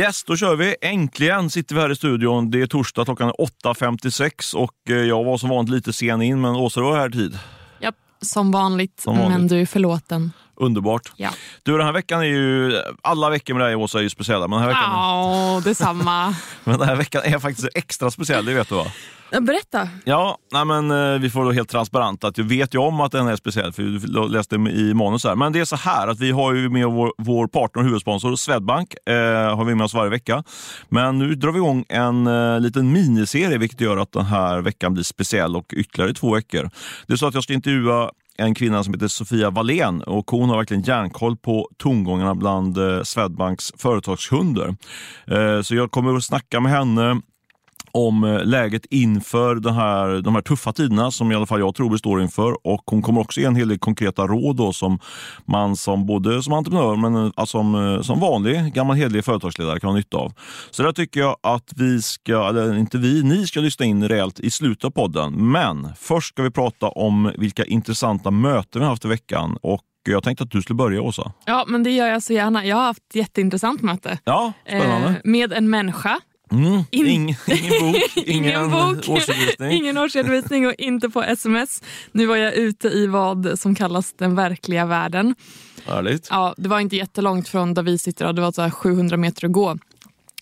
Yes, då kör vi. Äntligen sitter vi här i studion. Det är torsdag klockan 8.56 och eh, jag var som vanligt lite sen in, men Åsa, du var här i tid. Japp, som vanligt, Som vanligt. men du är förlåten. Underbart. Ja, Du, den här veckan är ju... Alla veckor med dig Åsa är ju speciella, men den här veckan, ja detsamma. men den här veckan är faktiskt extra speciell, det vet du va? Berätta. Ja, nej men, eh, vi får då helt transparent att jag vet ju om att den är speciell, för du läste i manus här. Men det är så här att vi har ju med vår, vår partner och huvudsponsor Swedbank, eh, har vi med oss varje vecka. Men nu drar vi igång en eh, liten miniserie, vilket gör att den här veckan blir speciell och ytterligare två veckor. Det är så att jag ska intervjua en kvinna som heter Sofia Wallén och hon har verkligen järnkoll på tongångarna bland eh, Swedbanks företagskunder. Eh, så jag kommer att snacka med henne om eh, läget inför den här, de här tuffa tiderna som i alla fall jag tror vi står inför. Och hon kommer också ge en hel del konkreta råd då, som man som både som entreprenör men eh, alltså som, eh, som vanlig gammal hederlig företagsledare kan ha nytta av. Så där tycker jag att vi ska, eller inte vi, ni ska lyssna in rejält i slutet av podden. Men först ska vi prata om vilka intressanta möten vi har haft i veckan. Och jag tänkte att du skulle börja Åsa. Ja, men det gör jag så gärna. Jag har haft ett jätteintressant möte. Ja, spännande. Eh, med en människa. Mm. in- Ing, ingen bok, ingen, Ingen bok, årsredovisning. ingen årsredovisning och inte på sms. Nu var jag ute i vad som kallas den verkliga världen. Härligt. Ja, det var inte jättelångt från där vi sitter, det var så här 700 meter att gå.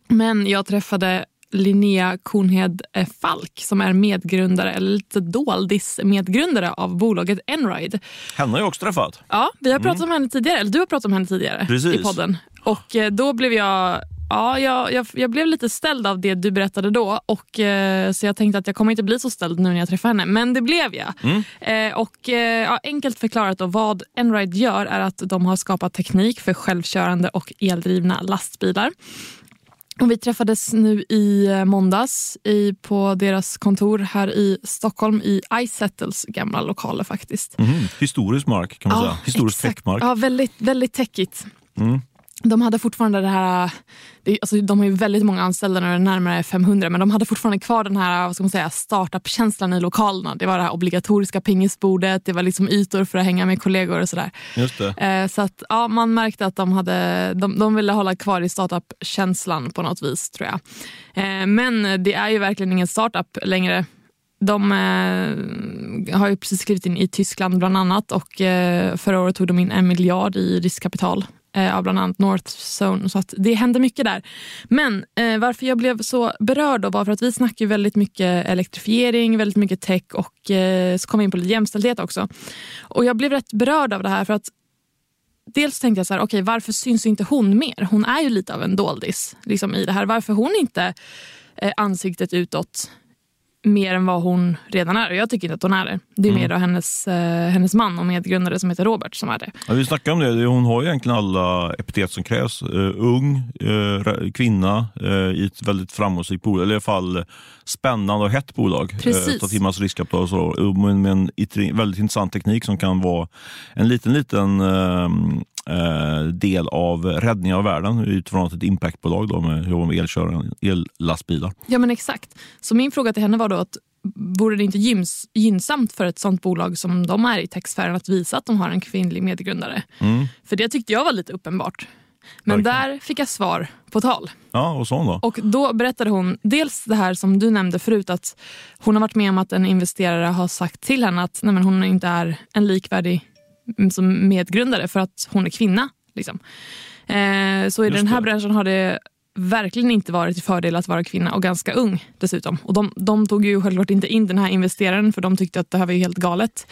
Men jag träffade Linnea Kornhed eh, Falk som är medgrundare, eller lite doldis medgrundare av bolaget Enride. Henne har jag också träffat. Ja, vi har pratat om henne tidigare, eller du har pratat om henne tidigare Mm. Precis. i podden. Och eh, då blev jag Ja, jag, jag, jag blev lite ställd av det du berättade då. Och, eh, så jag tänkte att jag kommer inte bli så ställd nu när jag träffar henne. Men det blev jag. Mm. Eh, och, eh, ja, enkelt förklarat då, vad Enride gör är att de har skapat teknik för självkörande och eldrivna lastbilar. Och vi träffades nu i eh, måndags i, på deras kontor här i Stockholm i iSettles gamla lokaler faktiskt. Mhm. Historisk mark kan man säga. Historisk exakt. techmark. Ja, väldigt, väldigt techigt. Mm. De hade fortfarande det här, alltså de har ju väldigt många anställda nu, närmare 500, men de hade fortfarande kvar den här vad ska man säga, startup-känslan i lokalerna. Det var det här obligatoriska pingisbordet, det var liksom ytor för att hänga med kollegor och sådär. Just det. Eh, så att, ja, man märkte att de, hade, de, de ville hålla kvar i startup-känslan på något vis tror jag. Eh, men det är ju verkligen ingen startup längre. De eh, har ju precis skrivit in i Tyskland bland annat och eh, förra året tog de in en miljard i riskkapital eh, av bland annat Northzone. Så att det hände mycket där. Men eh, varför jag blev så berörd då var för att vi snackar ju väldigt mycket elektrifiering, väldigt mycket tech och eh, så kom vi in på lite jämställdhet också. Och jag blev rätt berörd av det här för att dels tänkte jag så här, okej varför syns inte hon mer? Hon är ju lite av en doldis liksom, i det här. Varför hon inte eh, ansiktet utåt mer än vad hon redan är. Och jag tycker inte att hon är det. Det är mer då hennes, eh, hennes man och medgrundare som heter Robert som är det. Ja, vi snackade om det. Hon har ju egentligen alla epitet som krävs. Uh, ung, uh, kvinna uh, i ett väldigt framgångsrikt bolag. Eller i alla fall eh, spännande och hett bolag. Precis. Till massa riskkapital och så. Med, en väldigt intressant teknik som kan vara en liten, liten ehm, eh, del av räddningen av världen utifrån ett impactbolag då med, jobbar med elkörare, ellastbilar. Ja men exakt. Så min fråga till henne var då att vore det inte gyms, gynnsamt för ett sånt bolag som de är i techsfären att visa att de har en kvinnlig medgrundare? Mm. För det tyckte jag var lite uppenbart. Men Verkligen. där fick jag svar på tal. Ja, och sån då? Och då berättade hon dels det här som du nämnde förut att hon har varit med om att en investerare har sagt till henne att nej, men hon inte är en likvärdig som medgrundare för att hon är kvinna. Liksom. Eh, så i Just den här det. branschen har det verkligen inte varit till fördel att vara kvinna och ganska ung dessutom. Och de, de tog ju självklart inte in den här investeraren för de tyckte att det här var ju helt galet.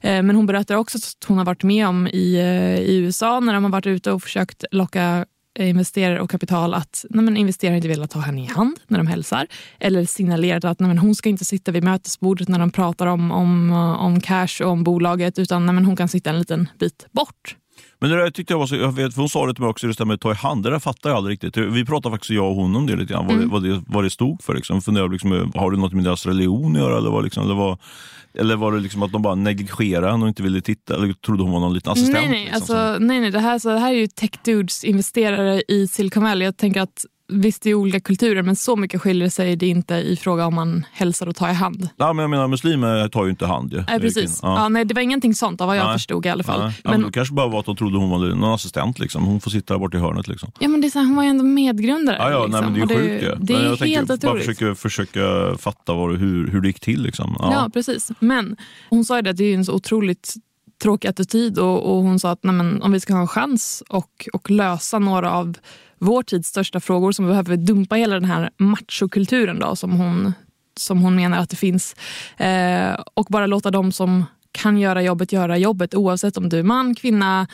Eh, men hon berättar också att hon har varit med om i, eh, i USA när de har varit ute och försökt locka Eh, investerare och kapital att nej men investerare inte vill ta henne i hand när de hälsar. Eller signalerat att nej men hon ska inte sitta vid mötesbordet när de pratar om, om, eh, om cash och om bolaget utan nej men hon kan sitta en liten bit bort. Men det där tyckte jag var så, jag vet, för hon sa det till mig också, just det här med att ta i hand, det där fattar jag aldrig riktigt. Vi pratade faktiskt jag och hon om det lite grann, vad, Mm. det, vad, det, vad det stod för. Liksom. Funderade liksom, har det något med deras religion att göra? Eller var, liksom, eller var, eller var det liksom att de bara negligerade henne och inte ville titta? Eller trodde hon var någon liten assistent? nej, nej, liksom, alltså, nej, nej det, här, så det här är ju tech dudes investerare i Silicon Valley. Jag tänker att visst det är olika kulturer men så mycket skiljer sig det inte i fråga om man hälsar och tar i hand. Ja, men jag menar, muslimer tar ju inte hand. Ju. Nej, precis. Ja. ja. nej, det var ingenting sånt av vad jag nej. förstod i alla fall. Nej. Ja, men, det kanske bara var att de trodde hon var någon assistent. Liksom. Hon får sitta där borta i hörnet. Liksom. Ja, men det är så här, hon var ju ändå medgrundare. Ja, ja liksom. nej, men det är ju sjukt. Det, det är jag helt tänker, bara försöka, försöka fatta vad, hur, hur det gick till. Liksom. Ja. ja. precis. Men hon sa ju det att det är en så otroligt tråkig attityd och, och hon sa att nej, men, om vi ska ha en chans och, och lösa några av vår tids största frågor som behöver dumpa hela den här machokulturen då, som, hon, som hon menar att det finns. Eh, och bara låta dem som kan göra jobbet göra jobbet oavsett om du är man, kvinna,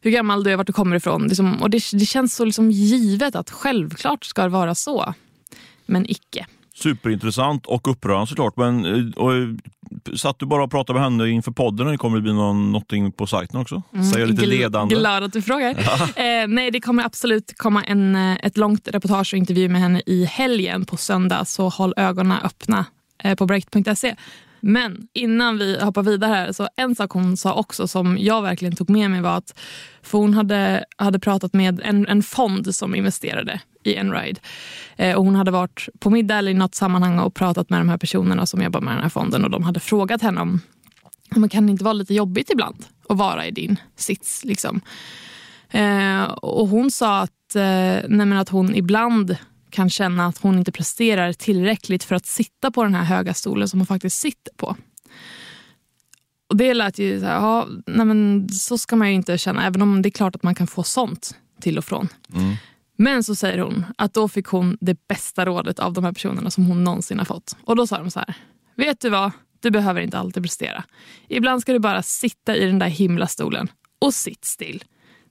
hur gammal du är, vart du kommer ifrån. Liksom, och det, det känns så liksom givet att självklart ska det vara så. Men icke. Superintressant och upprörande såklart. Men, eh, och, satt du bara och pratade med henne inför podden eller kommer det bli någon, någonting på sajten också? Mm, Säger lite gl ledande. Glad att du frågar. Ja. Eh, nej, det kommer absolut komma en, eh, ett långt reportage och intervju med henne i helgen på söndag. Så håll ögonen öppna eh, på break.se. Men innan vi hoppar vidare här, så en sak hon sa också som jag verkligen tog med mig var att för hon hade, hade pratat med en, en fond som investerade i Enride. Eh, och hon hade varit på middag eller i något sammanhang och pratat med de här personerna som jobbar med den här fonden och de hade frågat henne om man kan det inte vara lite jobbigt ibland att vara i din sits. Liksom. Eh, och hon sa att, eh, nej att hon ibland kan känna att hon inte presterar tillräckligt för att sitta på den här höga stolen som hon faktiskt sitter på. Och Det lät ju så här, ja, nej men så ska man ju inte känna, även om det är klart att man kan få sånt till och från. Mm. Men så säger hon att då fick hon det bästa rådet av de här personerna som hon någonsin har fått. Och då sa de så här, vet du vad? Du behöver inte alltid prestera. Ibland ska du bara sitta i den där himlastolen och sitt still.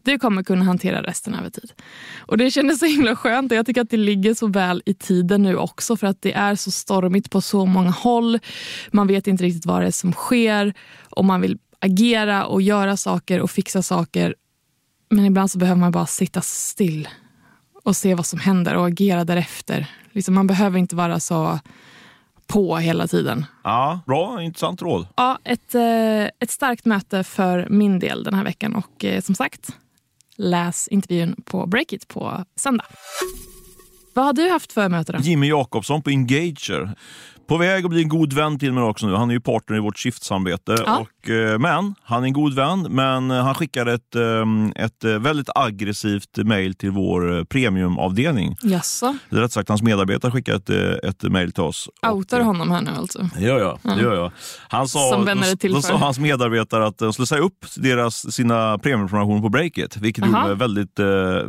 Du kommer kunna hantera resten över tid. Och Det kändes så himla skönt och jag tycker att det ligger så väl i tiden nu också för att det är så stormigt på så många håll. Man vet inte riktigt vad det är som sker och man vill agera och göra saker och fixa saker. Men ibland så behöver man bara sitta still och se vad som händer och agera därefter. Liksom man behöver inte vara så på hela tiden. Ja, Bra, intressant råd. Ja, ett, eh, ett starkt möte för min del den här veckan och eh, som sagt, läs intervjun på Breakit på söndag. Vad har du haft för möte? Då? Jimmy Jakobsson på Engager. På väg att bli en god vän till mig också nu. Han är ju partner i vårt skiftsamarbete. Ja. Och, eh, men, han är en god vän, men han skickade ett, ehm, ett eh, väldigt aggressivt mejl till vår eh, premiumavdelning. Jaså? Rätt sagt hans medarbetare skickade ett, ett mejl till oss. Outar honom här nu alltså? Det gör jag. Det gör jag. Han sa, Som vänner till då, då sa hans medarbetare att de skulle säga upp deras, sina premiumprenumerationer på Breakit, vilket Aha. gjorde mig väldigt,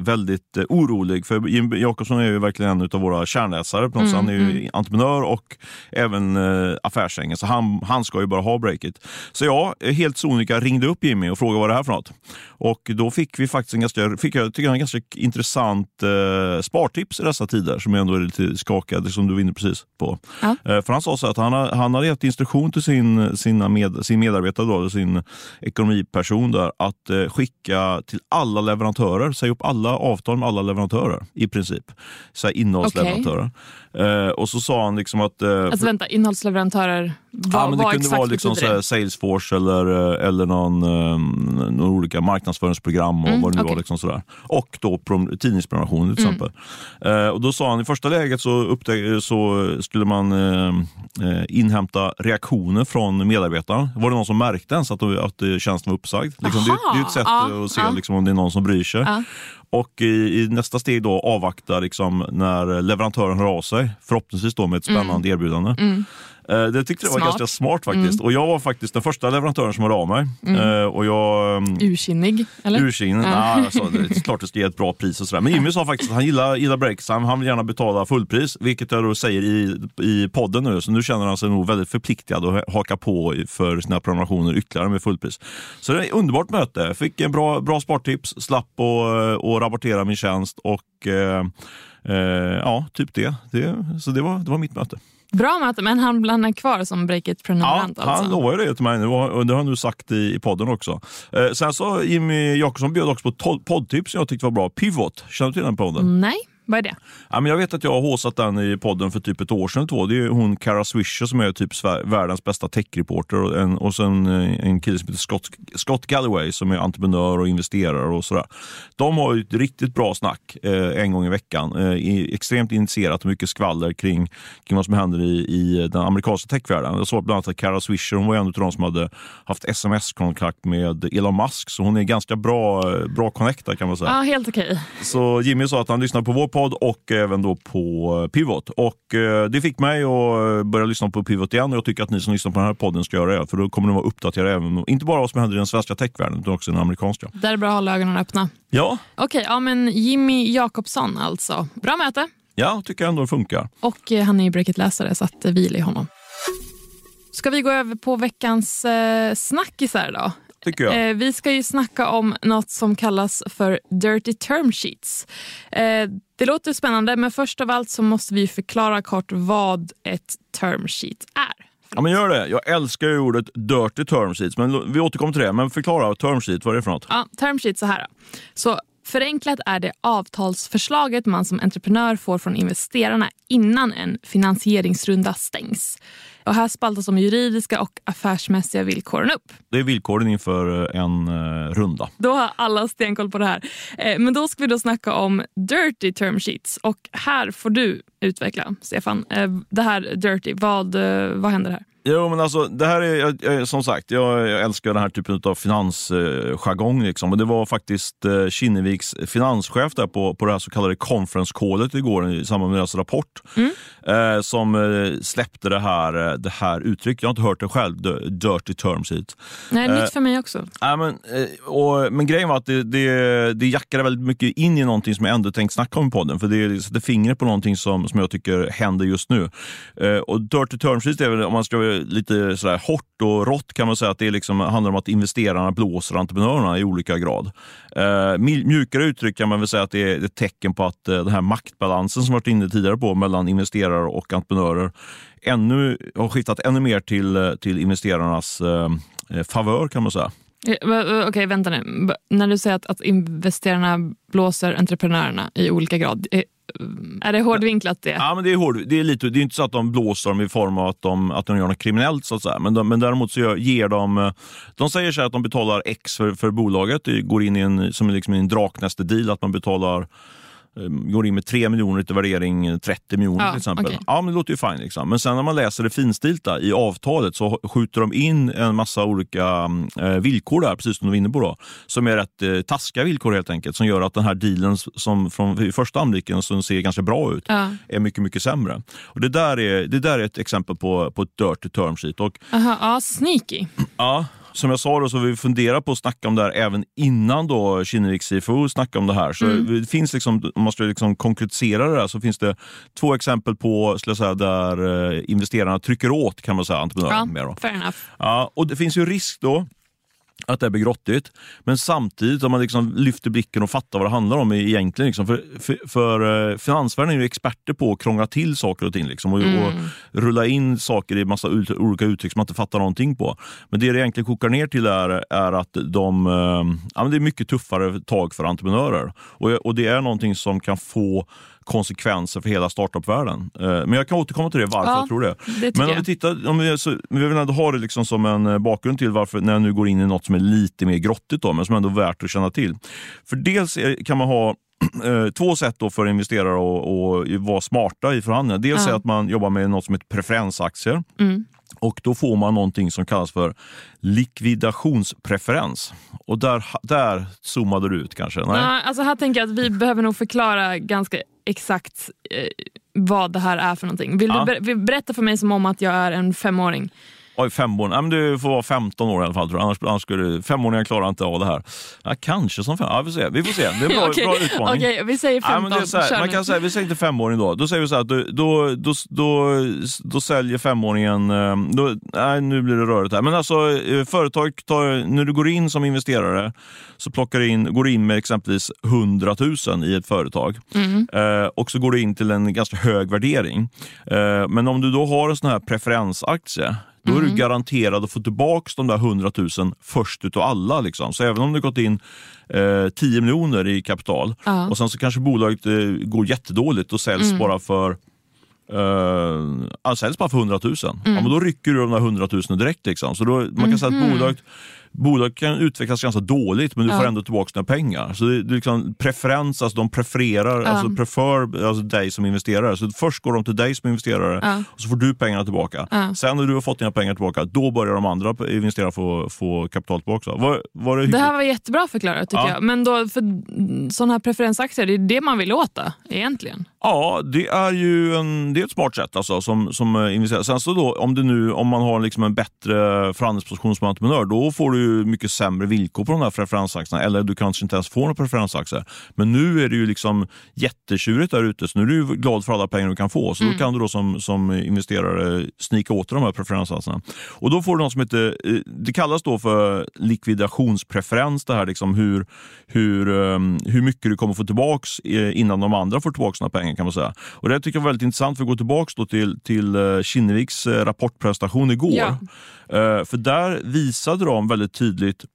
väldigt orolig. För Jim Jakobsson är ju verkligen en av våra kärnläsare. Mm, han är ju mm. entreprenör och även eh, affärsängen. Så han, han ska ju bara ha breakit. Så jag, helt sonika, ringde upp Jimmy och frågade vad det är för något. Och då fick vi faktiskt en ganska, fick jag, tycker jag, en ganska intressant eh, spartips i dessa tider som jag ändå är lite skakad, som du var inne precis på. Ja. Eh, för han sa så att han, han hade gett instruktion till sin, sina med, sin medarbetare, då, sin ekonomiperson, där, att eh, skicka till alla leverantörer, säga upp alla avtal med alla leverantörer i princip. Så innehållsleverantörer. Eh, och så sa han liksom att... Eh, alltså vänta, innehållsleverantörer, vad, ja, men Det vad kunde vara liksom så Salesforce eller, eh, eller någon, um, någon olika marknadsföringsprogram och mm, vad det nu okay. var. Liksom sådär. Och då tidningsprenumerationer till mm. exempel. Uh, och då sa han i första läget så, upptäck, så skulle man uh, inhämta reaktioner från medarbetarna. Var det någon som märkte ens att, att tjänsten var uppsagd? Liksom, det, det, är ett sätt ja, att se ja. liksom, om det är någon som bryr sig. Ja. Och i, i, nästa steg då avvakta liksom, när leverantören hör av sig. Förhoppningsvis då med ett spännande mm. erbjudande. Mm. Eh, det tyckte jag var ganska smart faktiskt. Mm. Och jag var faktiskt den första leverantören som hörde av mig. Mm. Eh, och jag, mm, ursinnig? Eller? Ursinnig? Ja. Nah, alltså, det är klart att det ska ge ett bra pris och sådär. Men Jimmy sa faktiskt att han gillar, gillar breaks. Han, han vill gärna betala fullpris, vilket jag då säger i, i podden nu. Så nu känner han sig nog väldigt förpliktigad att haka på för sina prenumerationer ytterligare med fullpris. Så det är ett underbart möte. Fick en bra, bra spartips, slapp och, rapportera min tjänst och eh, ja, typ det. det så det var, det var mitt möte. Bra möte, men han blir kvar som Breakit-prenumerant? Ja, alltså. han lovade det till mig nu och det har han nu sagt i, podden också. Eh, sen så Jimmy Jakobsson bjöd också på poddtips som jag tyckte var bra. Pivot, känner du till den podden? Nej. Vad är det? Ja, men jag vet att jag har håsat den i podden för typ ett år sedan två. Det är hon Kara Swisher som är typ världens bästa techreporter och, en, och sen eh, en kille som heter Scott, Scott Galloway som är entreprenör och investerare och sådär. De har ett riktigt bra snack eh, en gång i veckan. Eh, extremt initierat och mycket skvaller kring, kring vad som händer i, i den amerikanska techvärlden. Jag såg bland annat att Kara Swisher hon var en av de som hade haft sms-kontakt med Elon Musk, så hon är ganska bra, bra connectad kan man säga. Ja, helt okej. Okay. Så Jimmy sa att han lyssnade på vår podd och även då på Pivot. Och eh, det fick mig att börja lyssna på Pivot igen och jag tycker att ni som lyssnar på den här podden ska göra det. För då kommer ni vara uppdaterade även, inte bara vad som händer i den svenska techvärlden utan också i den amerikanska. Där är det bra att hålla ögonen öppna. Ja. Okej, ja, men Jimmy Jakobsson alltså. Bra möte. Ja, tycker jag ändå det funkar. Och eh, han är ju Breakit-läsare så att vi gillar honom. Ska vi gå över på veckans eh, snackisar då? Tycker jag. Eh, vi ska ju snacka om något som kallas för dirty term sheets. Eh, det låter spännande, men först av allt så måste vi förklara kort vad ett term sheet är. Ja, men gör det. Jag älskar ju ordet dirty term sheets, men vi återkommer till det. Men förklara term sheet, vad är det för något? Ja, term sheet så här. Så Förenklat är det avtalsförslaget man som entreprenör får från investerarna innan en finansieringsrunda stängs. Och här spaltas de juridiska och affärsmässiga villkoren upp. Det är villkoren inför eh, en uh, runda. Då har alla stenkoll på det här. Eh, men då ska vi då snacka om dirty term sheets. Och här får du utveckla, Stefan. Eh, det här dirty, vad, eh, vad händer här? Jo, men alltså, det här är, jag, jag, som sagt, jag, jag, älskar den här typen av finansjargong. liksom. Och det var faktiskt eh, Kinneviks finanschef där på, på det här så kallade conference callet igår i samband med deras rapport mm. eh, som eh, släppte det här, eh, det här uttrycket. Jag har inte hört det själv, dirty term sheet. Nej, nytt för mig också. Äh, men, eh, och, men grejen var att det, det, det jackade väldigt mycket in i någonting som jag ändå tänkt snacka om i podden. För det sätter fingret på någonting som, som jag tycker händer just nu. Eh, och dirty term sheet är väl, om man ska lite sådär hårt och rått kan man säga att det liksom handlar om att investerarna blåser entreprenörerna i olika grad. Eh, mjukare uttryck kan man väl säga att det är ett tecken på att eh, den här maktbalansen som varit inne tidigare på mellan investerare och entreprenörer ännu, har skiftat ännu mer till, eh, till investerarnas eh, eh, favör kan man säga. Okej, okay, vänta nu. När du säger att, att investerarna blåser entreprenörerna i olika grad, Eh, är det hårdvinklat det? Ja, men det är hård, det är lite, det är inte så att de blåser dem i form av att de, att de gör något kriminellt så att säga. Men, de, men däremot så ger de, eh, de säger så att de betalar X för, för bolaget, det går in i en, som liksom en draknäste-deal, att man betalar går in med 3 miljoner till värdering 30 miljoner ja, till exempel. Okay. Ja, men det låter ju fint. Liksom. Men sen när man läser det finstilta i avtalet så skjuter de in en massa olika eh, villkor där, precis som du var inne på, då, som är rätt eh, taskiga villkor helt enkelt, som gör att den här dealen som från första anblicken som ser ganska bra ut, ja. är mycket, mycket sämre. Och det, där är, det där är ett exempel på, på ett dirty term sheet. Och, Aha, ja, sneaky. Ja, som jag sa då, så vi funderar på att snacka om det här även innan då Kinnevik CFO snackade om det här. Så mm. det finns liksom, om man ska liksom konkretisera det här så finns det två exempel på skulle säga, där eh, investerarna trycker åt kan man säga, entreprenörerna. Ja, fair enough. Ja, och det finns ju risk då att det blir grottigt. Men samtidigt, om man liksom lyfter blicken och fattar vad det handlar om egentligen. Liksom, för, för, för eh, finansvärlden är ju experter på att krångla till saker och ting liksom, och, mm. och rulla in saker i massa olika uttryck som man inte fattar någonting på. Men det det egentligen kokar ner till är, är att de, eh, ja, det är mycket tuffare tag för entreprenörer. Och, och det är någonting som kan få konsekvenser för hela startupvärlden. Eh, men jag kan återkomma till det, varför ja, jag tror det. det men om vi tittar, om vi, så, vi vill ändå ha det liksom som en eh, bakgrund till varför, när jag nu går in i något som är lite mer grottigt, då, men som ändå är värt att känna till. För dels kan man ha två sätt då för investerare att vara smarta i förhandlingar. Dels ja. är att man jobbar med något som heter preferensaktier. Mm. Och Då får man någonting som kallas för likvidationspreferens. Och där, där zoomade du ut kanske? Nej? Ja, alltså här tänker jag att vi behöver nog förklara ganska exakt eh, vad det här är för någonting. Vill ja. du berätta för mig som om att jag är en femåring? Oj, femåring. Ja, men du får vara 15 år i alla fall. Tror jag. Annars, annars skulle, femåringar klarar inte av det här. Ja, kanske som fem. Ja, vi, får se. vi får se. Det är en bra, okay. bra utmaning. okay, vi säger 15. Ja, här, man kan säga, vi säger inte femåring då. Då säger vi så här, då, då, då, då, då säljer femåringen... Eh, då, nej, nu blir det rörigt här. Men alltså, eh, företag tar, när du går in som investerare så plockar in, går du in med exempelvis 100 000 i ett företag. Mm. Eh, och så går du in till en ganska hög värdering. Eh, men om du då har en sån här preferensaktie då är du garanterad att få tillbaka de där 100 000 först utav alla. Liksom. Så även om det gått in eh, 10 miljoner i kapital Ja. och sen så kanske bolaget eh, går jättedåligt och säljs bara för Uh, alltså säljs bara för 100 000. Ja, men då rycker du de där 100 000 direkt. Liksom. Så då, man kan säga att bolaget, bolaget kan utvecklas ganska dåligt men du får ändå tillbaka dina pengar. Så det, det är liksom preferens, alltså de prefererar, alltså prefer alltså dig som investerare. Så först går de till dig som investerare Ja. och så får du pengarna tillbaka. Ja. Sen när du har fått dina pengar tillbaka, då börjar de andra investerarna få, få kapital tillbaka. Var, var det, Det här var jättebra förklarat tycker Ja. jag. Men då, för sådana här preferensaktier, det är det man vill åt då, egentligen. Ja, det är ju en, det är ett smart sätt alltså, som, som eh, investerare. Sen så då, om, det nu, om man har liksom en bättre förhandlingsposition som entreprenör, då får du ju mycket sämre villkor på de här preferensaktierna. Eller du kanske inte ens får några preferensaktier. Men nu är det ju liksom jättetjurigt där ute, så nu är du glad för alla pengar du kan få. Så då kan du då som, som investerare snika åt de här preferensaktierna. Och då får du något som heter, eh, det kallas då för likvidationspreferens, det här liksom hur, hur, eh, hur mycket du kommer få tillbaks eh, innan de andra får tillbaka sina pengar kan man säga. Och det tycker jag var väldigt intressant för att gå tillbaka till, till eh, Kinneviks rapportprestation igår. Ja. För där visade de väldigt tydligt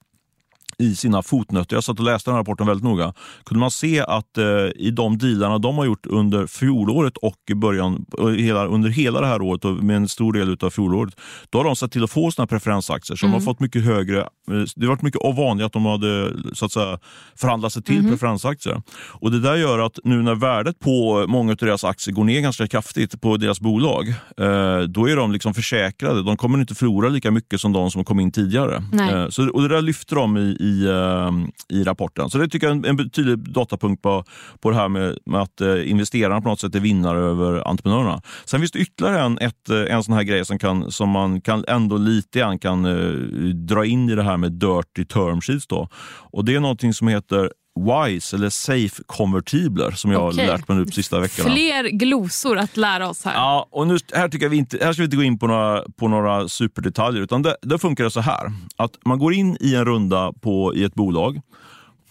i sina fotnötter, jag satt och läste den rapporten väldigt noga, kunde man se att eh, i de dealarna de har gjort under fjolåret och i början, och hela, under hela det här året och med en stor del av fjolåret, då har de sett till att få såna preferensaktier. Så de har fått mycket högre, eh, det har varit mycket vanligt att de hade så att säga, förhandlat sig till preferensaktier. Och Det där gör att nu när värdet på många av deras aktier går ner ganska kraftigt på deras bolag, eh, då är de liksom försäkrade. De kommer inte förlora lika mycket som de som kom in tidigare. Eh, så, och Det där lyfter de i, i, ehm, i rapporten. Så det tycker jag är en, tydlig datapunkt på, på det här med, med att eh, investerarna på något sätt är vinnare över entreprenörerna. Sen finns det ytterligare en, ett, eh, en sån här grej som, kan, som man kan ändå lite grann kan eh, dra in i det här med dirty term sheets. Då. Och det är någonting som heter WISE eller Safe konvertibler som jag Okej. har lärt mig nu på sista veckorna. Fler glosor att lära oss här. Ja, och nu, här, tycker jag vi inte, här ska vi inte gå in på några, på några superdetaljer, utan det, det funkar så här. Att man går in i en runda på, i ett bolag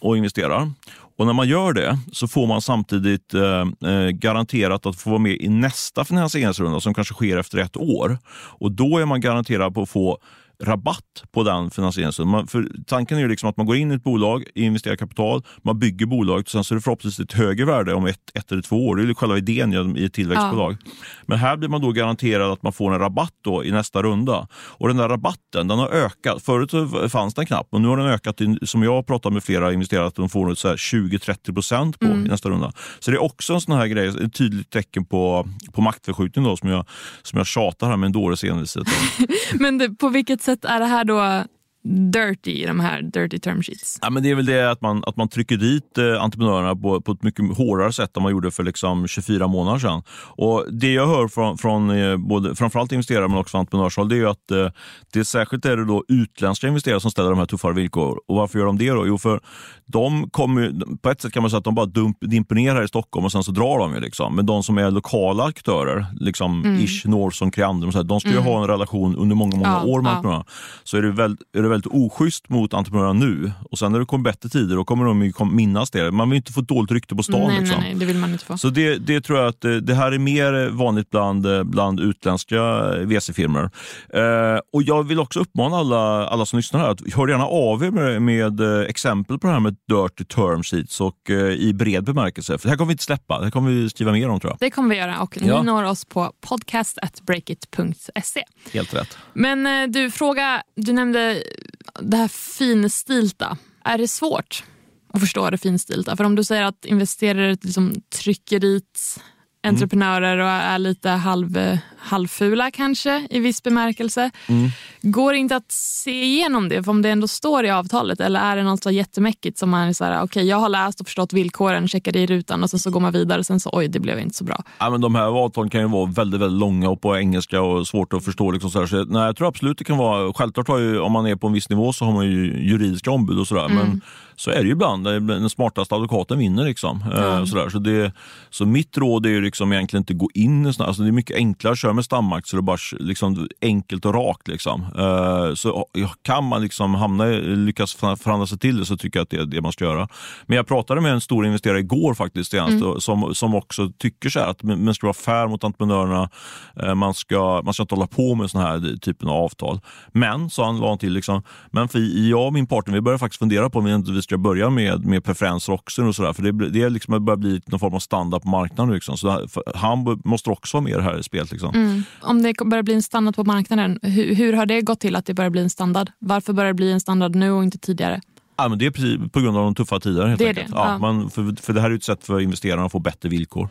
och investerar. Och när man gör det så får man samtidigt eh, eh, garanterat att få vara med i nästa finansieringsrunda som kanske sker efter ett år. Och då är man garanterad på att få rabatt på den finansieringen. För tanken är ju liksom att man går in i ett bolag, investerar kapital, man bygger bolaget och sen så är det förhoppningsvis ett högre värde om ett, ett eller två år. Det är ju själva idén i- ett tillväxtbolag. Men här blir man då garanterad att man får en rabatt då i nästa runda. Och den där rabatten den har ökat. Förut fanns den knappt, men nu har den ökat, till, som jag har pratat med flera investerare, att de får något så här 20-30 procent på i nästa runda. Så det är också en sån här grej, ett tydligt tecken på, på maktförskjutning då, som jag, som jag tjatar här med en dåres envishet. Men det, på vilket sätt är det här då dirty, de här dirty term sheets? Ja, men det är väl det att man, att man trycker dit eh, entreprenörerna på, på ett mycket hårdare sätt än man gjorde för liksom 24 månader sedan. Och Det jag hör från, från eh, både, framförallt investerare men också entreprenörshåll det är att eh, det är särskilt är det då utländska investerare som ställer de här tuffare villkor. Och Varför gör de det? då? Jo, för de kommer, på ett sätt kan man säga att de bara dump, dimper ner här i Stockholm och sen så drar de. Ju liksom. Men de som är lokala aktörer, liksom Ish, Norson, Creandum, de ska ju ha en relation under många, många Ja, år med ja. entreprenörerna. Så är det, väldigt, är det väldigt oschysst mot entreprenörerna nu. Och sen när det kommer bättre tider, då kommer de ju minnas det. Man vill inte få dåligt rykte på stan. nej, liksom. nej, nej, det vill man inte få. Så det, det tror jag att eh, det här är mer vanligt bland, eh, bland utländska eh, VC-firmor. Eh, och jag vill också uppmana alla, alla som lyssnar här att hör gärna av er med, med exempel på det här med dirty term sheets och eh, i bred bemärkelse. För det här kommer vi inte släppa, det här kommer vi skriva mer om tror jag. Det kommer vi göra och Ja. ni når oss på podcast.breakit.se. Helt rätt. Men du, fråga, du nämnde det här finstilta. Är det svårt att förstå det finstilta? För om du säger att investerare liksom trycker dit entreprenörer och är lite halv, eh, halvfula kanske i viss bemärkelse. Går det inte att se igenom det om det ändå står i avtalet eller är det något så jättemäckigt som man är så här, okej jag har läst och förstått villkoren, checkar det i rutan och sen så går man vidare och sen så oj det blev inte så bra. Ja, men de här avtalen kan ju vara väldigt, väldigt långa och på engelska och svårt att förstå. Liksom så här. Så, nej, jag tror absolut det kan vara, självklart har ju, om man är på en viss nivå så har man ju juridiska ombud och sådär. Men så är det ju ibland. Den smartaste advokaten vinner. Liksom. Ja. Sådär. Så, det, så mitt råd är ju liksom egentligen inte gå in i sådana alltså Det är mycket enklare att köra med stamaktier och bara liksom enkelt och rakt. Liksom. Så kan man liksom hamna, lyckas förhandla sig till det så tycker jag att det är det man ska göra. Men jag pratade med en stor investerare igår faktiskt mm. som, som också tycker så att man ska vara fair mot entreprenörerna. Man ska, man ska inte hålla på med sådana här typen av avtal. Men, sa han, la han till, liksom, men för jag och min partner vi börjar faktiskt fundera på om vi inte ska börja med, med preferenser också. Och så där, för det, det är liksom börjar bli någon form av standard på marknaden. Liksom. Så han måste också vara med i det här spelet. Liksom. Mm. Om det börjar bli en standard på marknaden, hur, hur har det gått till att det börjar bli en standard? Varför börjar det bli en standard nu och inte tidigare? Ja, men det är precis på grund av de tuffa tiderna. Helt det enkelt. Det. Ja, ja. Man, för, för det här är ett sätt för investerarna att få bättre villkor.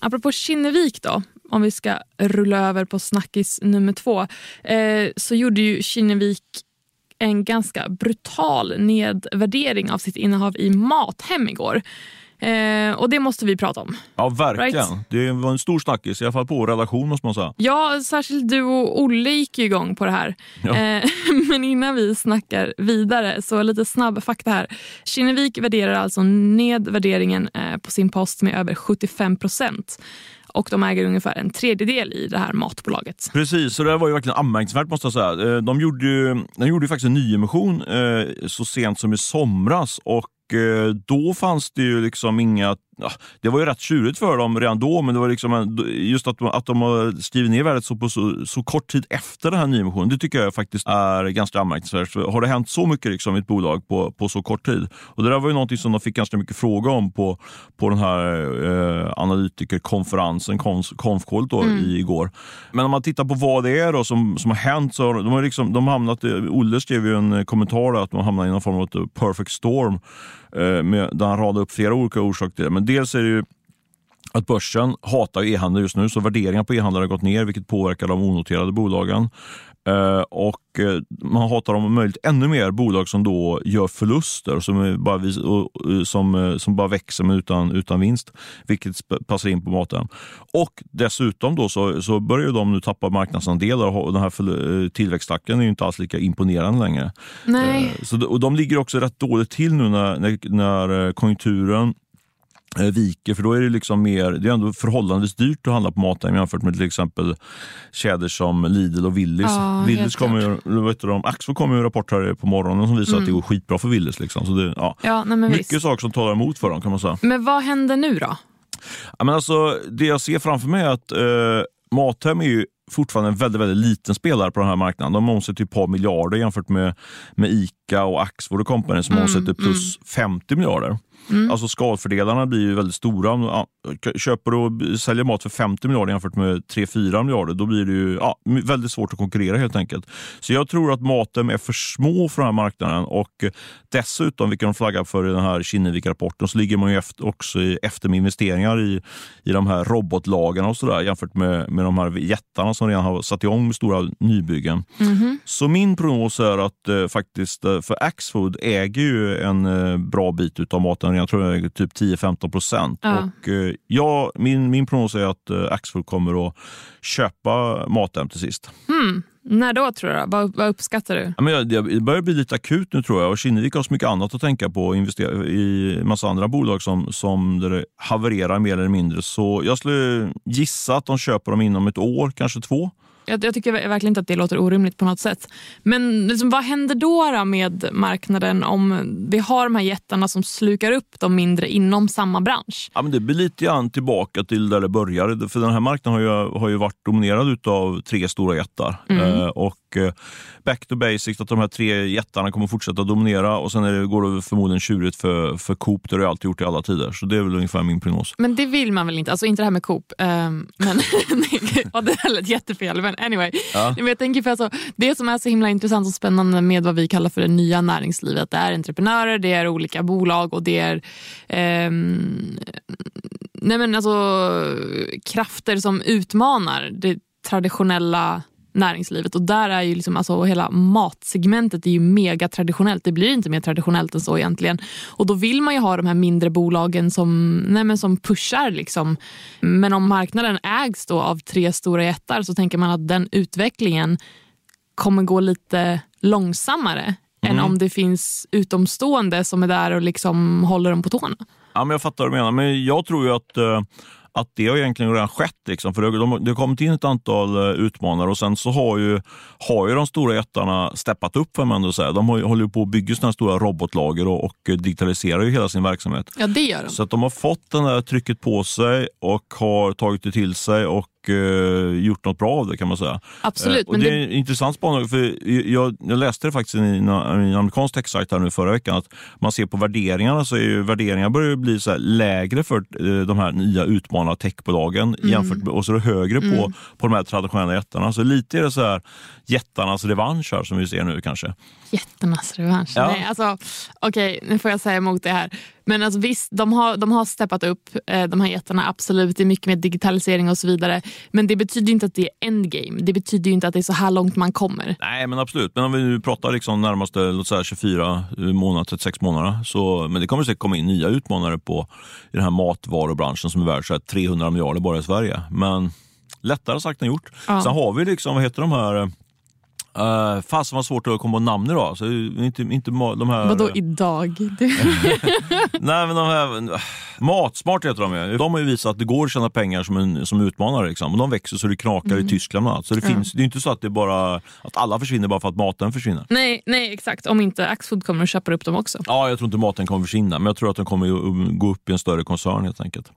Apropå Kinnevik då, om vi ska rulla över på snackis nummer två, eh, så gjorde ju Kinnevik en ganska brutal nedvärdering av sitt innehav i Mathem igår. Eh, och det måste vi prata om. Ja, verkligen. Right? Det var en stor snackis, i alla fall på redaktion måste man säga. Ja, särskilt du och Olle gick igång på det här. Ja. Eh, men innan vi snackar vidare, så lite snabb fakta här. Kinnevik värderar alltså ned värderingen eh, på sin post med över 75 procent och de äger ungefär en tredjedel i det här matbolaget. Precis, så det var ju verkligen anmärkningsvärt måste jag säga. Eh, de gjorde ju, de gjorde ju faktiskt en nyemission eh, så sent som i somras och då fanns det ju liksom inga det var ju rätt tjurigt för dem redan då, men det var liksom just att de, att de har skrivit ner värdet så, på så, så kort tid efter den här nyemissionen, det tycker jag faktiskt är ganska anmärkningsvärt. Har det hänt så mycket liksom, i ett bolag på, på så kort tid? Och Det där var ju någonting som de fick ganska mycket fråga om på, på den här eh, analytikerkonferensen, då, mm. i, igår. Men om man tittar på vad det är då som, som har hänt, så de har liksom, de hamnat, Olle skrev ju en kommentar där, att de har hamnat i någon form av perfect storm, eh, Eh, där han radade upp flera olika orsaker till det. Men dels är det ju att börsen hatar e-handel just nu, så värderingar på e-handlare har gått ner, vilket påverkar de onoterade bolagen. Uh, och uh, man hatar om möjligt ännu mer bolag som då gör förluster som bara, uh, som, som bara växer men utan, utan vinst, vilket passar in på maten. Och dessutom då så, så börjar de nu tappa marknadsandelar och den här tillväxttakten är inte alls lika imponerande längre. Nej. så, och de ligger också rätt dåligt till nu när, när, när konjunkturen Eh, viker, för då är det liksom mer, det är ändå förhållandevis dyrt att handla på Mathem jämfört med till exempel kedjor som Lidl och Willys. Ja, Willys kommer, vet du, Axfood kommer en rapport här på morgonen som visar mm. att det går skitbra för Willys. Liksom. Så det, ja. Ja, nej, Mycket visst. saker som talar emot för dem kan man säga. Men vad händer nu då? Ja, men alltså, det jag ser framför mig är att eh, Mathem är ju fortfarande en väldigt, väldigt liten spelare på den här marknaden. De omsätter ett par miljarder jämfört med, med ICA och Axfood och Company som mm, omsätter plus mm. 50 miljarder. Mm. Alltså skalfördelarna blir ju väldigt stora. Köper och säljer mat för 50 miljarder jämfört med 3-4 miljarder, då blir det ju ja, väldigt svårt att konkurrera helt enkelt. Så jag tror att maten är för små för den här marknaden och dessutom, vilket de flaggar för i den här Kinnevik-rapporten, så ligger man ju efter, också efter med investeringar i, i de här robotlagarna och sådär jämfört med, med de här jättarna som redan har satt igång med stora nybyggen. Mm. Så min prognos är att eh, faktiskt, eh, för Axfood äger ju en eh, bra bit av maten jag tror är typ 10-15 procent. Ja. Och, eh, ja, min, min prognos är att eh, Axfood kommer att köpa Mathem till sist. Hmm. När då tror du? Vad, vad uppskattar du? Ja, men det börjar bli lite akut nu tror jag. Och Kinnevik har så mycket annat att tänka på och investera i massa andra bolag som, som där det havererar mer eller mindre. Så jag skulle gissa att de köper dem inom ett år, kanske två. Jag, jag, tycker verkligen inte att det låter orimligt på något sätt. Men liksom, vad händer då, då, med marknaden om vi har de här jättarna som slukar upp de mindre inom samma bransch? Ja, men det blir lite grann tillbaka till där det började. För den här marknaden har ju, har ju varit dominerad av tre stora jättar. Mm. Eh, och eh, back to basics, att de här tre jättarna kommer fortsätta dominera och sen det, går det förmodligen tjurigt för, för Coop. Det har det alltid gjort i alla tider. Så det är väl ungefär min prognos. Men det vill man väl inte? Alltså inte det här med Coop. Um, men, och det lät jättefel. Men anyway. Ja. Jag tänker för alltså, det som är så himla intressant och spännande med vad vi kallar för det nya näringslivet, det är entreprenörer, det är olika bolag och det är um, nej men alltså, krafter som utmanar det traditionella näringslivet. Och där är ju liksom, alltså, hela matsegmentet är ju mega traditionellt. Det blir inte mer traditionellt än så egentligen. Och då vill man ju ha de här mindre bolagen som, nej, som pushar. Liksom. Men om marknaden ägs då av tre stora jättar så tänker man att den utvecklingen kommer gå lite långsammare än om det finns utomstående som är där och liksom håller dem på tårna. Ja, men jag fattar vad du menar, men jag tror ju att eh, att det har egentligen redan skett. Liksom. För det, de, det har kommit in ett antal uh, utmanare och sen så har ju, har ju de stora jättarna steppat upp. För man ändå säga. De har, håller på att bygga sådana stora robotlager och, och digitaliserar ju hela sin verksamhet. Ja, det gör de. Så att de har fått det där trycket på sig och har tagit det till sig och uh, gjort något bra av det kan man säga. Absolut. Uh, och det är en intressant spaning, för jag, jag läste det faktiskt i en, en amerikansk techsajt här nu förra veckan, att man ser på värderingarna så är ju värderingarna börjar bli så lägre för uh, de här nya utmanarna techbolagen mm. jämfört med, och så är det högre mm. på, på de här traditionella jättarna. Så lite är det så här jättarnas revansch här som vi ser nu kanske. Jättarnas revansch? Ja. Nej, alltså, Okej, okay, nu får jag säga emot det här. Men alltså, visst, de har, de har steppat upp, eh, de här jättarna. Absolut, det är mycket mer digitalisering och så vidare. Men det betyder inte att det är endgame. Det betyder inte att det är så här långt man kommer. Nej, men absolut. Men om vi nu pratar liksom närmaste låt säga 24 månader, 36 månader. Så, men det kommer säkert komma in nya utmanare på i den här matvarubranschen som är värd 300 miljarder bara i Sverige. Men lättare sagt än gjort. Ja. Sen har vi liksom, vad heter de här Uh, fasen var svårt att komma på namn idag. Så inte, inte de här... Vadå idag? Nej men de här... Matsmart heter de ju. De har ju visat att det går att tjäna pengar som, en, som utmanare. Liksom. de växer så det knakar mm. i Tyskland och allt. Så det, ja. finns, det är inte så att, det bara, att alla försvinner bara för att maten försvinner. Nej, nej exakt. Om inte Axfood kommer och köper upp dem också. Ja, jag tror inte maten kommer försvinna. Men jag tror att de kommer gå upp i en större koncern helt enkelt.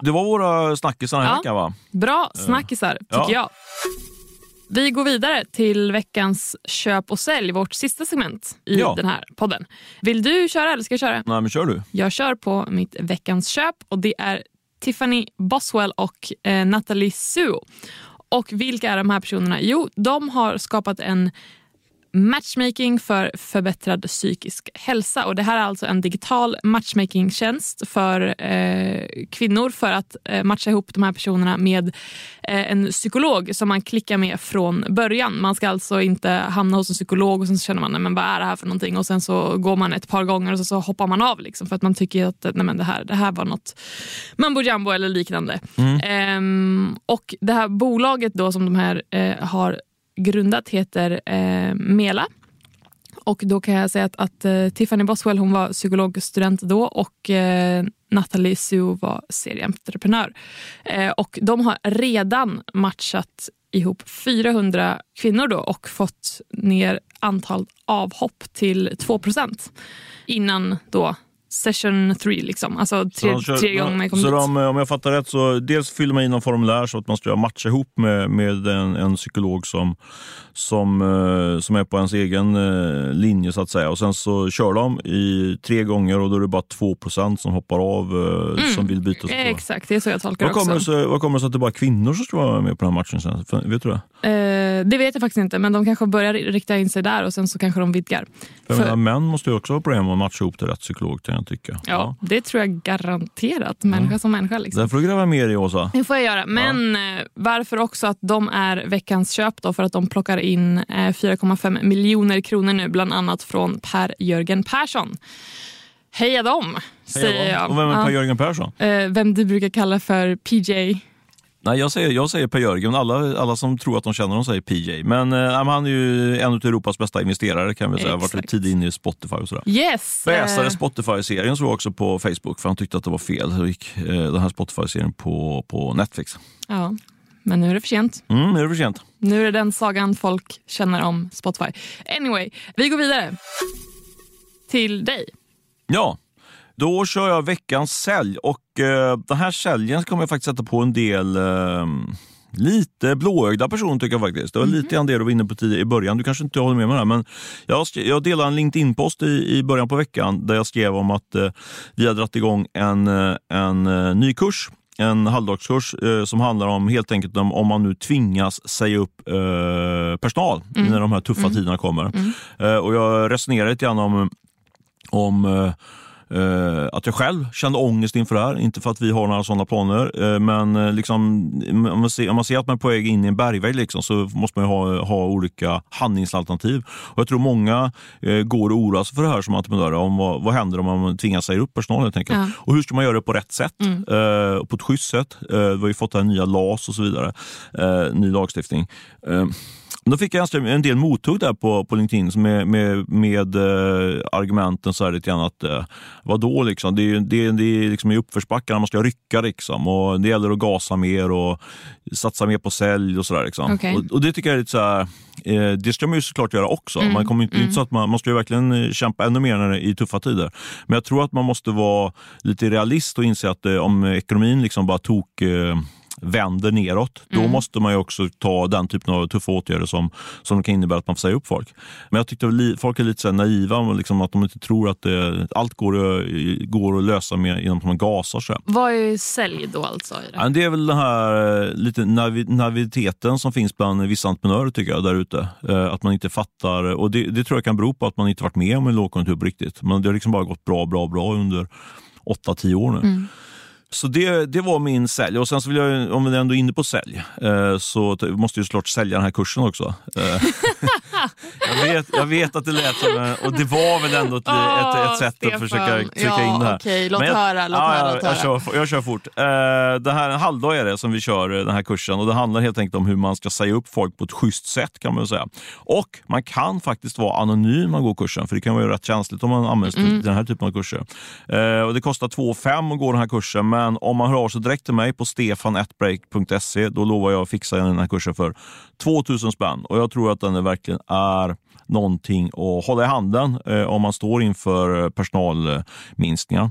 Det var våra snackisar den här ja. veckan va? Bra snackisar tycker ja. jag. Vi går vidare till veckans köp och sälj, vårt sista segment i ja. den här podden. Vill du köra eller ska jag köra? Nej, men kör du. Jag kör på mitt veckans köp och det är Tiffany Boswell och eh, Natalie Suo. Och vilka är de här personerna? Jo, de har skapat en matchmaking för förbättrad psykisk hälsa. Och Det här är alltså en digital matchmakingtjänst för eh, kvinnor för att eh, matcha ihop de här personerna med eh, en psykolog som man klickar med från början. Man ska alltså inte hamna hos en psykolog och sen så känner man, nej, men vad är det här för någonting? Och sen så går man ett par gånger och så, så hoppar man av liksom, för att man tycker att nej, men det, här, det här var något mambo jumbo eller liknande. Mm. Ehm, och Det här bolaget då som de här eh, har grundat heter eh, Mela. Och då kan jag säga att, att eh, Tiffany Boswell hon var psykologstudent då och eh, Natalie Sue var serieentreprenör. Eh, och de har redan matchat ihop 400 kvinnor då och fått ner antal avhopp till 2% innan då session 3, liksom. alltså tre, kör, tre gånger man kommer så de, Om jag fattar rätt, så dels fyller man i någon formulär så att man ska matcha ihop med, med en, en psykolog som, som, uh, som är på ens egen uh, linje så att säga. Och Sen så kör de i tre gånger och då är det bara 2% som hoppar av mm. som vill byta. Eh, exakt, det är så jag tolkar vad kommer också. Så, vad kommer det sig att det bara är kvinnor som ska vara med på den här matchen? Sen? Vet du det? det vet jag faktiskt inte, men de kanske börjar rikta in sig där och sen så kanske de vidgar. För, För... män måste ju också ha problem att matcha ihop till rätt psykolog jag tycka. Ja, ja, det tror jag garanterat. Människa mm. som människa. Liksom. Det får du gräva mer i Åsa. Det får jag göra. Men ja. Eh, varför också att de är veckans köp då? För att de plockar in 4,5 eh, miljoner kronor nu, bland annat från Per-Jörgen Persson. Heja dem, säger Heja jag. Och vem är Per-Jörgen Persson? Eh, vem du brukar kalla för PJ Nej, jag säger, jag säger Per Jörgen. Alla, alla som tror att de känner honom säger PJ. Men eh, han är ju en av Europas bästa investerare kan vi säga. Exakt. Varit tidigt inne i Spotify och sådär. Yes! Bäsade eh. Spotify-serien såg också på Facebook för han tyckte att det var fel. Så gick eh, den här Spotify-serien på, på Netflix. Ja, men nu är det för sent. Mm, nu är det för sent. Nu är det den sagan folk känner om Spotify. Anyway, vi går vidare till dig. Ja, då kör jag veckans sälj och eh, den här säljen kommer jag faktiskt sätta på en del eh, lite blåögda personer tycker jag faktiskt. Det var mm lite grann det du var inne på i början. Du kanske inte håller med mig där, men jag, jag delade en LinkedIn-post i, i början på veckan där jag skrev om att eh, vi har dragit igång en, eh, en, eh, ny kurs en halvdagskurs eh, som handlar om helt enkelt om, om man nu tvingas säga upp eh, personal mm. när de här tuffa mm. tiderna kommer. Mm. Eh, och jag resonerar lite grann om, om eh, att jag själv kände ångest inför det här. Inte för att vi har några sådana planer, uh, men uh, liksom, om, man ser, om man ser att man är på väg in i en bergvägg liksom, så måste man ha, ha olika handlingsalternativ. Och jag tror många går och oroar sig för det här som entreprenörer. Om vad, vad händer om man tvingas säga upp personal helt enkelt. Ja. Och hur ska man göra det på rätt sätt? Mm. på ett schysst sätt. vi har ju fått här nya LAS och så vidare. ny lagstiftning. Då fick jag en del mothugg där på, på LinkedIn med, med, med eh, argumenten så här lite grann att eh, vadå liksom, det är, det, det är liksom i uppförsbackarna man ska rycka liksom och det gäller att gasa mer och satsa mer på sälj och sådär. Liksom. Okej. Och, och det tycker jag är lite så här, eh, det ska man ju såklart göra också. Man kommer inte, inte så att man, man ska ju verkligen eh, kämpa ännu mer när det, i tuffa tider. Men jag tror att man måste vara lite realist och inse att eh, om ekonomin liksom bara tok eh, vänder neråt, då måste man ju också ta den typen av tuffa åtgärder som, som kan innebära att man får säga upp folk. Men jag tyckte folk är lite så naiva, liksom att de inte tror att det, allt går, att- går att lösa med, genom att man gasar. Så. Vad är sälj då alltså? Det? Det är väl den här eh, lite naiviteten som finns bland vissa entreprenörer tycker jag, där ute. Eh, Att man inte fattar, och det, det tror jag kan bero på att man inte varit med om en lågkonjunktur på riktigt. Men det har liksom bara gått bra, bra, bra under 8-10 år nu. Så det, det var min sälj. Och sen så vill jag, om vi ändå är inne på sälj, eh, så måste jag såklart sälja den här kursen också. Eh, jag, vet, jag vet att det lät som och det var väl ändå ett, ett, ett sätt Stefan. att försöka trycka Ja, in det här. okej. Låt Men jag- höra, låt ja, höra, låt jag, höra. kör, jag kör fort. Eh, det här, en halvdag är det som vi kör den här kursen och det handlar helt enkelt om hur man ska säga upp folk på ett schysst sätt kan man säga. Och man kan faktiskt vara anonym när man går kursen, för det kan vara rätt känsligt om man används Mm. till den här typen av kurser. Eh, och det kostar 2 5 att gå den här kursen, men om man hör av sig direkt till mig på stefanatbreak.se då lovar jag att fixa den här kursen för 2000 spänn. Och jag tror att den är verkligen är någonting att hålla i handen eh, om man står inför eh, personalminskningar.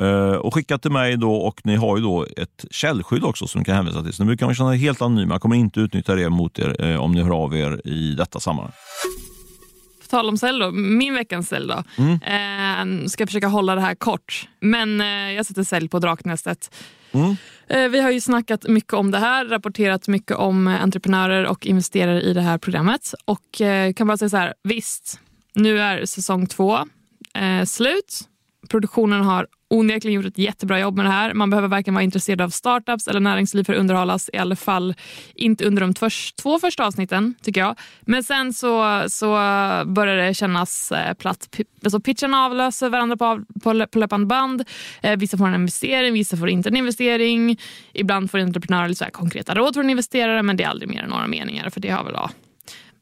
Eh, och skicka till mig då och ni har ju då ett källskydd också som ni kan hänvisa till. Så nu kan man känna er helt anonyma. Jag kommer inte utnyttja det mot er eh, om ni hör av er i detta sammanhang. Tal om sälj då, min veckans sälj då. Eh, ska försöka hålla det här kort. Men eh, jag sätter sälj på Draknästet. Eh, vi har ju snackat mycket om det här, rapporterat mycket om eh, entreprenörer och investerare i det här programmet. Och eh, kan bara säga så här, visst, nu är säsong två eh, slut. Produktionen har onekligen gjort ett jättebra jobb med det här. Man behöver varken vara intresserad av startups eller näringsliv för att underhållas. I alla fall inte under de två första avsnitten, tycker jag. Men sen så, så börjar det kännas eh, platt. Alltså pitcharna avlöser varandra på, på, på löpande band. Eh, vissa får en investering, vissa får inte en investering. Ibland får entreprenörer lite så konkreta råd från investerare, men det är aldrig mer än några meningar. För det har väl, ja,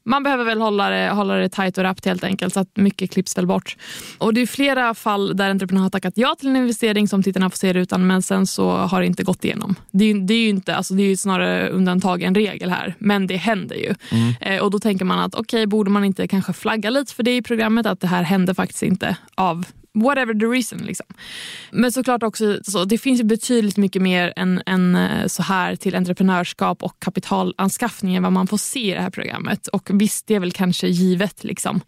man behöver väl hålla det, hålla det tight och rappt helt enkelt så att mycket klipps väl bort. Och det är flera fall där entreprenörer har tackat ja till en investering som tittarna får se utan men sen så har det inte gått igenom. Det är, det är ju inte, alltså det är snarare undantag än regel här, men det händer ju. Eh, och då tänker man att okej, borde man inte kanske flagga lite för det i programmet att det här hände faktiskt inte av whatever the reason. Liksom. Men såklart också, så, det finns ju betydligt mycket mer än, än eh, så här till entreprenörskap och kapitalanskaffning än vad man får se i det här programmet. Och visst, det är väl kanske givet. Liksom.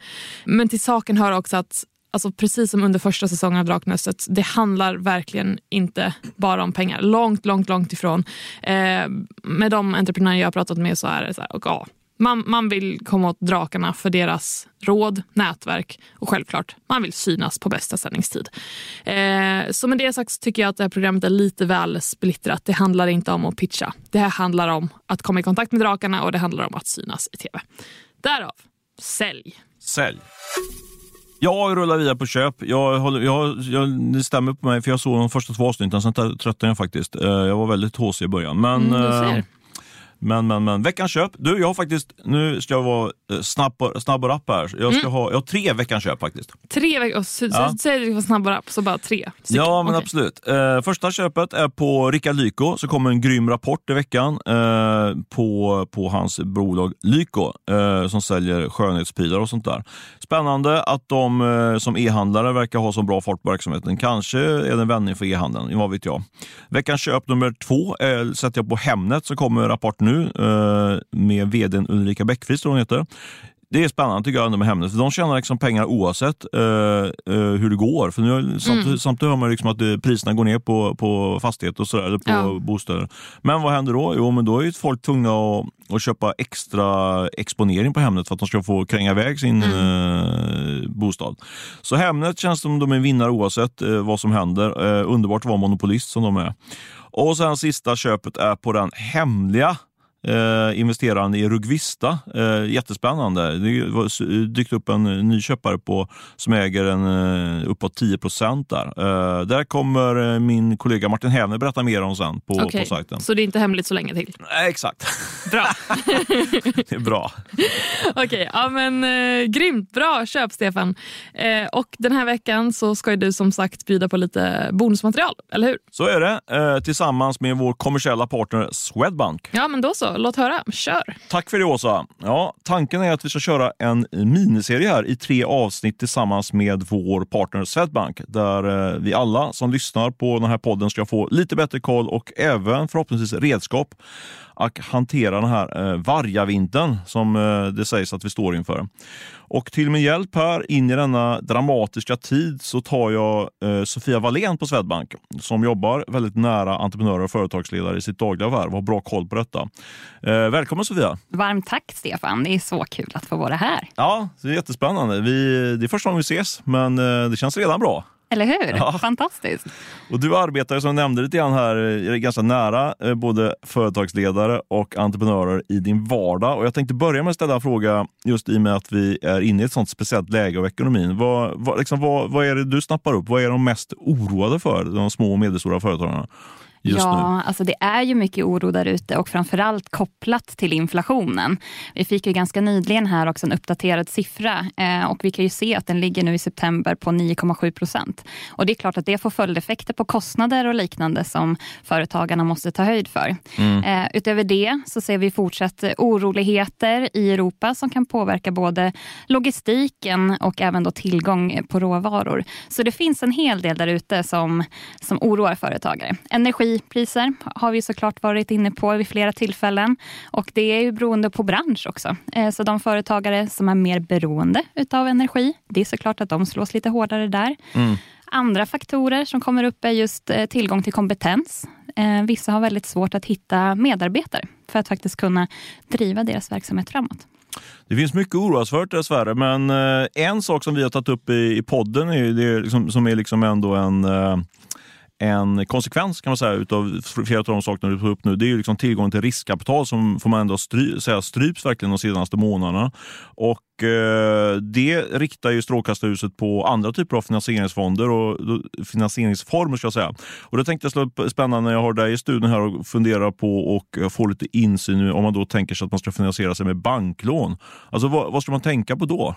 Men till saken hör också att Alltså precis som under första säsongen av Draknästet, det handlar verkligen inte bara om pengar. Långt, långt, långt ifrån. Eh, med de entreprenörer jag har pratat med så är det så här, och ja, man, man vill komma åt drakarna för deras råd, nätverk och självklart, man vill synas på bästa sändningstid. Eh, så med det sagt så tycker jag att det här programmet är lite väl splittrat. Det handlar inte om att pitcha. Det här handlar om att komma i kontakt med drakarna och det handlar om att synas i tv. Därav, sälj. Sälj. Jag rullar vidare på köp. Jag, håller, jag, jag, det stämmer på mig, för jag såg de första två avsnitten, sen tröttnade jag faktiskt. Eh, Jag var väldigt haussig i början. Men, Mm, eh, ser. Men, men, men, veckans köp. Du, jag har faktiskt, nu ska jag vara eh, snabb, och- snabb och rapp här. Jag, ska Mm. ha, jag har tre veckans köp faktiskt. Tre och så, Ja. så, säger du var snabbare så bara tre. stycken. Ja, men Okej. absolut. Eh, första köpet är på Rickard Lyko, så kommer en grym rapport i veckan eh, på, på hans bolag Lyko eh, som säljer skönhetsprylar och sånt där. Spännande att de eh, som e-handlare verkar ha så bra fart på verksamheten. Kanske är det en vändning för e-handeln, vad vet jag. Veckans köp nummer två eh, sätter jag på Hemnet så kommer rapport nu eh, med vdn Ulrika Bäckfris, tror hon heter. Det är spännande tycker jag med Hemnet, för de tjänar liksom pengar oavsett eh, eh, hur det går. För nu, samtidigt, samtidigt hör man liksom att priserna går ner på, på fastighet och sådär, eller på Ja. bostäder. Men vad händer då? Jo, men då är ju folk tvungna att, att köpa extra exponering på Hemnet för att de ska få kränga iväg sin eh, bostad. Så Hemnet känns som de är vinnare oavsett eh, vad som händer. Eh, underbart att vara monopolist som de är. Och sen sista köpet är på den hemliga eh, investerar han i Rugvista. Eh, jättespännande. Det har dykt upp en ny köpare på, som äger en, eh, uppåt 10 procent där. Eh, där kommer eh, min kollega Martin Hävner berätta mer om sen på, Okej, på sajten. Så det är inte hemligt så länge till? Nej, exakt. Bra. det är bra. Okej, ja men eh, grymt. Bra köp Stefan. Eh, och den här veckan så ska du som sagt bjuda på lite bonusmaterial, eller hur? Så är det, eh, tillsammans med vår kommersiella partner Swedbank. Ja men då så, låt höra. Kör! Tack för det Åsa. Ja, tanken är att vi ska köra en miniserie här i tre avsnitt tillsammans med vår partner Swedbank där eh, vi alla som lyssnar på den här podden ska få lite bättre koll och även förhoppningsvis redskap att hantera den här eh, vargavintern som eh, det sägs att vi står inför. Och till min hjälp här in i denna dramatiska tid så tar jag eh, Sofia Wallén på Swedbank som jobbar väldigt nära entreprenörer och företagsledare i sitt dagliga värv och har bra koll på detta. Eh, välkommen Sofia! Varmt tack Stefan, det är så kul att få vara här. Ja, det är jättespännande. Vi, det är första gången vi ses, men eh, det känns redan bra. Eller hur? Ja. Fantastiskt. Och du arbetar som jag nämnde lite grann här ganska nära eh, både företagsledare och entreprenörer i din vardag. Och jag tänkte börja med att ställa en fråga just i och med att vi är inne i ett sånt speciellt läge av ekonomin. Vad, vad, liksom, vad, vad är det du snappar upp? Vad är de mest oroade för, de små och medelstora företagarna? Just ja, nu. alltså det är ju mycket oro där ute och framförallt kopplat till inflationen. Vi fick ju ganska nyligen här också en uppdaterad siffra eh, och vi kan ju se att den ligger nu i september på 9,7 procent. Och det är klart att det får följdeffekter på kostnader och liknande som företagarna måste ta höjd för. Mm. Eh, utöver det så ser vi fortsatt oroligheter i Europa som kan påverka både logistiken och även då tillgång på råvaror. Så det finns en hel del där ute som, som oroar företagare. Energipriser har vi såklart varit inne på vid flera tillfällen och det är ju beroende på bransch också. Eh, Så de företagare som är mer beroende utav energi, det är såklart att de slås lite hårdare där. Mm. Andra faktorer som kommer upp är just eh, tillgång till kompetens. Eh, Vissa har väldigt svårt att hitta medarbetare för att faktiskt kunna driva deras verksamhet framåt. Det finns mycket oroas för dessvärre, men en sak som vi har tagit upp i, podden är, det liksom, som är liksom ändå en en konsekvens kan man säga utav flera av de sakerna du tog upp nu, det är ju liksom tillgången till riskkapital som får man ändå stry, säga stryps verkligen de senaste månaderna. Och Eh, det riktar ju strålkastarljuset på andra typer av finansieringsfonder och finansieringsformer ska jag säga. Och det tänkte jag slå upp spännande när jag har dig i studion här och fundera på och eh, få lite insyn i om man då tänker sig att man ska finansiera sig med banklån. Alltså vad, vad ska man tänka på då?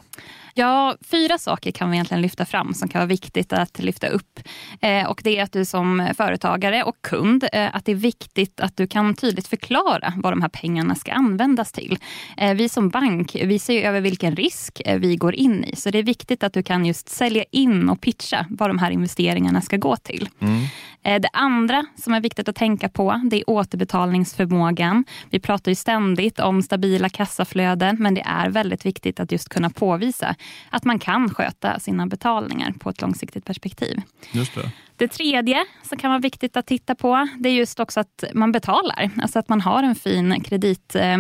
Ja, fyra saker kan vi egentligen lyfta fram som kan vara viktigt att lyfta upp. Eh, och det är att du som företagare och kund, eh, att det är viktigt att du kan tydligt förklara vad de här pengarna ska användas till. Eh, vi som bank, vi ser ju över vilken risk eh, vi går in i. Så det är viktigt att du kan just sälja in och pitcha vad de här investeringarna ska gå till. Eh, Det andra som är viktigt att tänka på det är återbetalningsförmågan. Vi pratar ju ständigt om stabila kassaflöden men det är väldigt viktigt att just kunna påvisa att man kan sköta sina betalningar på ett långsiktigt perspektiv. Just det. Det tredje som kan vara viktigt att titta på det är just också att man betalar. Alltså att man har en fin kredit eh,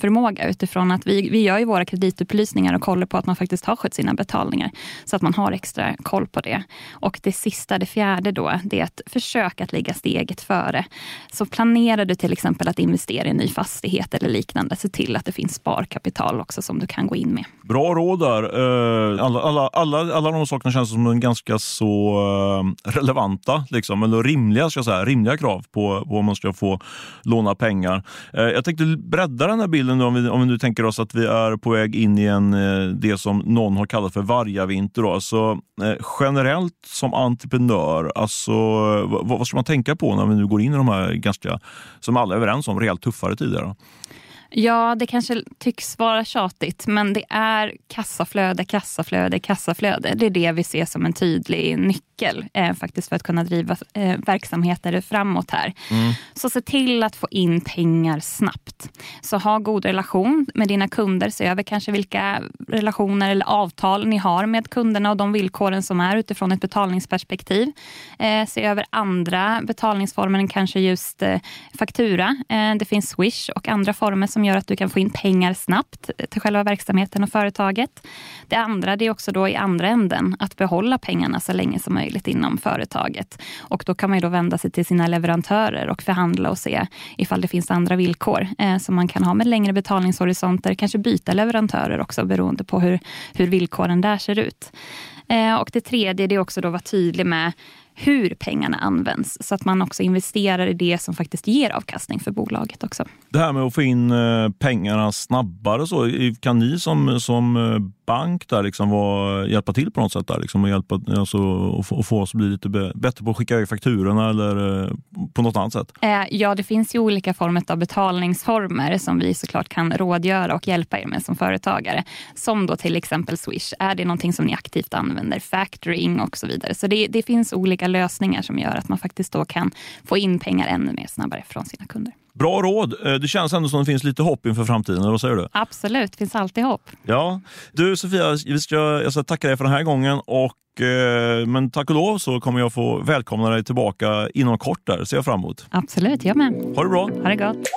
förmåga utifrån att vi, vi gör ju våra kreditupplysningar och kollar på att man faktiskt har skött sina betalningar. Så att man har extra koll på det. Och det sista, det fjärde då, det är att försöka att ligga steget före. Så planerar du till exempel att investera i en ny fastighet eller liknande, se till att det finns sparkapital också som du kan gå in med. Bra råd där. Eh, alla, alla, alla, alla de sakerna känns som en ganska så eh, relevanta, liksom, eller rimliga, ska jag säga, rimliga krav på, på om man ska få låna pengar. Eh, jag tänkte bredda den här bilden då, om, vi, om vi nu tänker oss att vi är på väg in i en, eh, det som någon har kallat för vargavinter. Då. Alltså, eh, generellt som entreprenör, alltså, vad, vad ska man tänka på när vi nu går in i de här ganska, som alla är överens om, rejält tuffare tider? Då? Ja, det kanske tycks vara tjatigt, men det är kassaflöde, kassaflöde, kassaflöde. Det är det vi ser som en tydlig nyckel eh, faktiskt för att kunna driva eh, verksamheter framåt här. Så se till att få in pengar snabbt. Så ha god relation med dina kunder. Se över kanske vilka relationer eller avtal ni har med kunderna och de villkoren som är utifrån ett betalningsperspektiv. Eh, se över andra betalningsformer än kanske just eh, faktura. Eh, det finns Swish och andra former som som gör att du kan få in pengar snabbt till själva verksamheten och företaget. Det andra det är också då i andra änden att behålla pengarna så länge som möjligt inom företaget. Och då kan man då vända sig till sina leverantörer och förhandla och se ifall det finns andra villkor eh, som man kan ha med längre betalningshorisonter. Kanske byta leverantörer också beroende på hur, hur villkoren där ser ut. Eh, och det tredje det är också att vara tydlig med hur pengarna används så att man också investerar i det som faktiskt ger avkastning för bolaget också. Det här med att få in eh, pengarna snabbare, så, kan ni som, som eh, bank där liksom var, hjälpa till på något sätt? Där, liksom, och hjälpa, alltså, och få, och få oss att bli lite bättre på att skicka iväg fakturorna eller på något annat sätt? Ja, det finns ju olika former av betalningsformer som vi såklart kan rådgöra och hjälpa er med som företagare. Som då till exempel Swish. Är det någonting som ni aktivt använder? Factoring och så vidare. Så det, det finns olika olika lösningar som gör att man faktiskt då kan få in pengar ännu mer snabbare från sina kunder. Bra råd. Eh, det känns ändå som det finns lite hopp inför framtiden. Vad säger du? Absolut, det finns alltid hopp. Ja. Du Sofia, jag ska tacka dig för den här gången. Och, eh, men tack och lov så kommer jag få välkomna dig tillbaka inom kort. där. ser jag fram emot. Absolut, jag med. Ha det bra. Ha det gott.